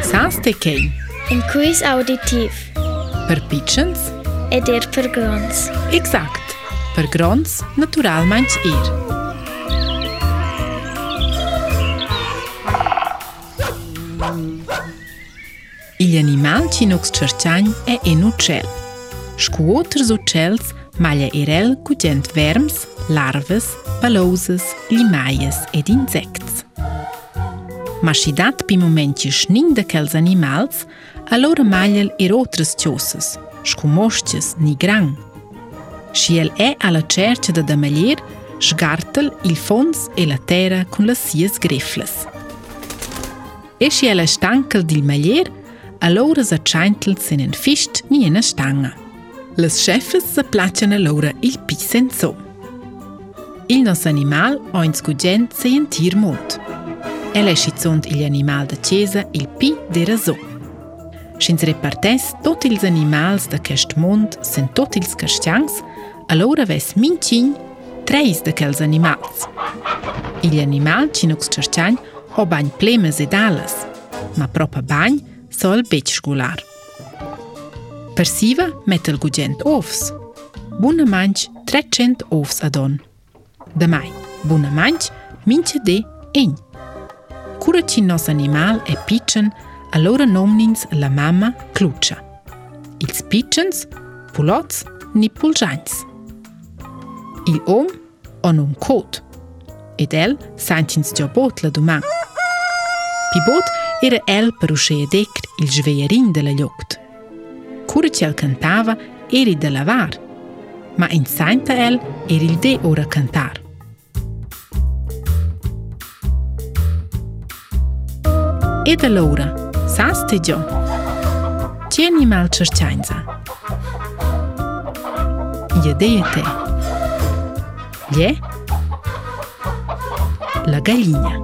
Kësas të kejnë? Në kujis auditiv. Për pichënës? E der për gronës. Eksakt, për gronës natural manqë e rë. Ilja një manqë i nuk së qërqanjë e e nuk qelë. Shku otërës u qelës, malja e relë këtë gjendë vermsë, larvesë, balozesë, limajës edhe inzekësë. ma si dat pi momenti schning de quels animals, allora maglial ir otras tiosas, scumostias ni gran. Si el è alla cerce da damalier, sgartel il fons e la terra con le sies greflas. E si el è stankel dil malier, allora sa ceintel se nen fischt ni ena stanga. Les chefes sa placian allora il pi senso. Il nos animal oins gugent se entir molto. e lei si zont il animal il pi de razo. Sinz repartes tot ils animals da kest mund sen tot ils kastians, allora ves mincin treis da kels animals. Il animal chinux kastian o bagn plemes e dalas, ma propa bagn sol bec schgular. Per siva metel gugent ofs. Buna manch 300 ofs adon. Damai, buna manch mincia de egn. cura ci nos animal è pitchen, allora nomnins la mamma clucia. Ils pitchens, pulots ni pulgians. Il om on un cot. Ed el sentins già bot la domà. Pibot era el per uscire decr il sveierin della lloct. Cura ci el cantava eri da lavar, ma in santa el eri il de ora cantar. E da Laura, sas te gio? C'è animal cercianza? Jedeje te. Glie? La gallina.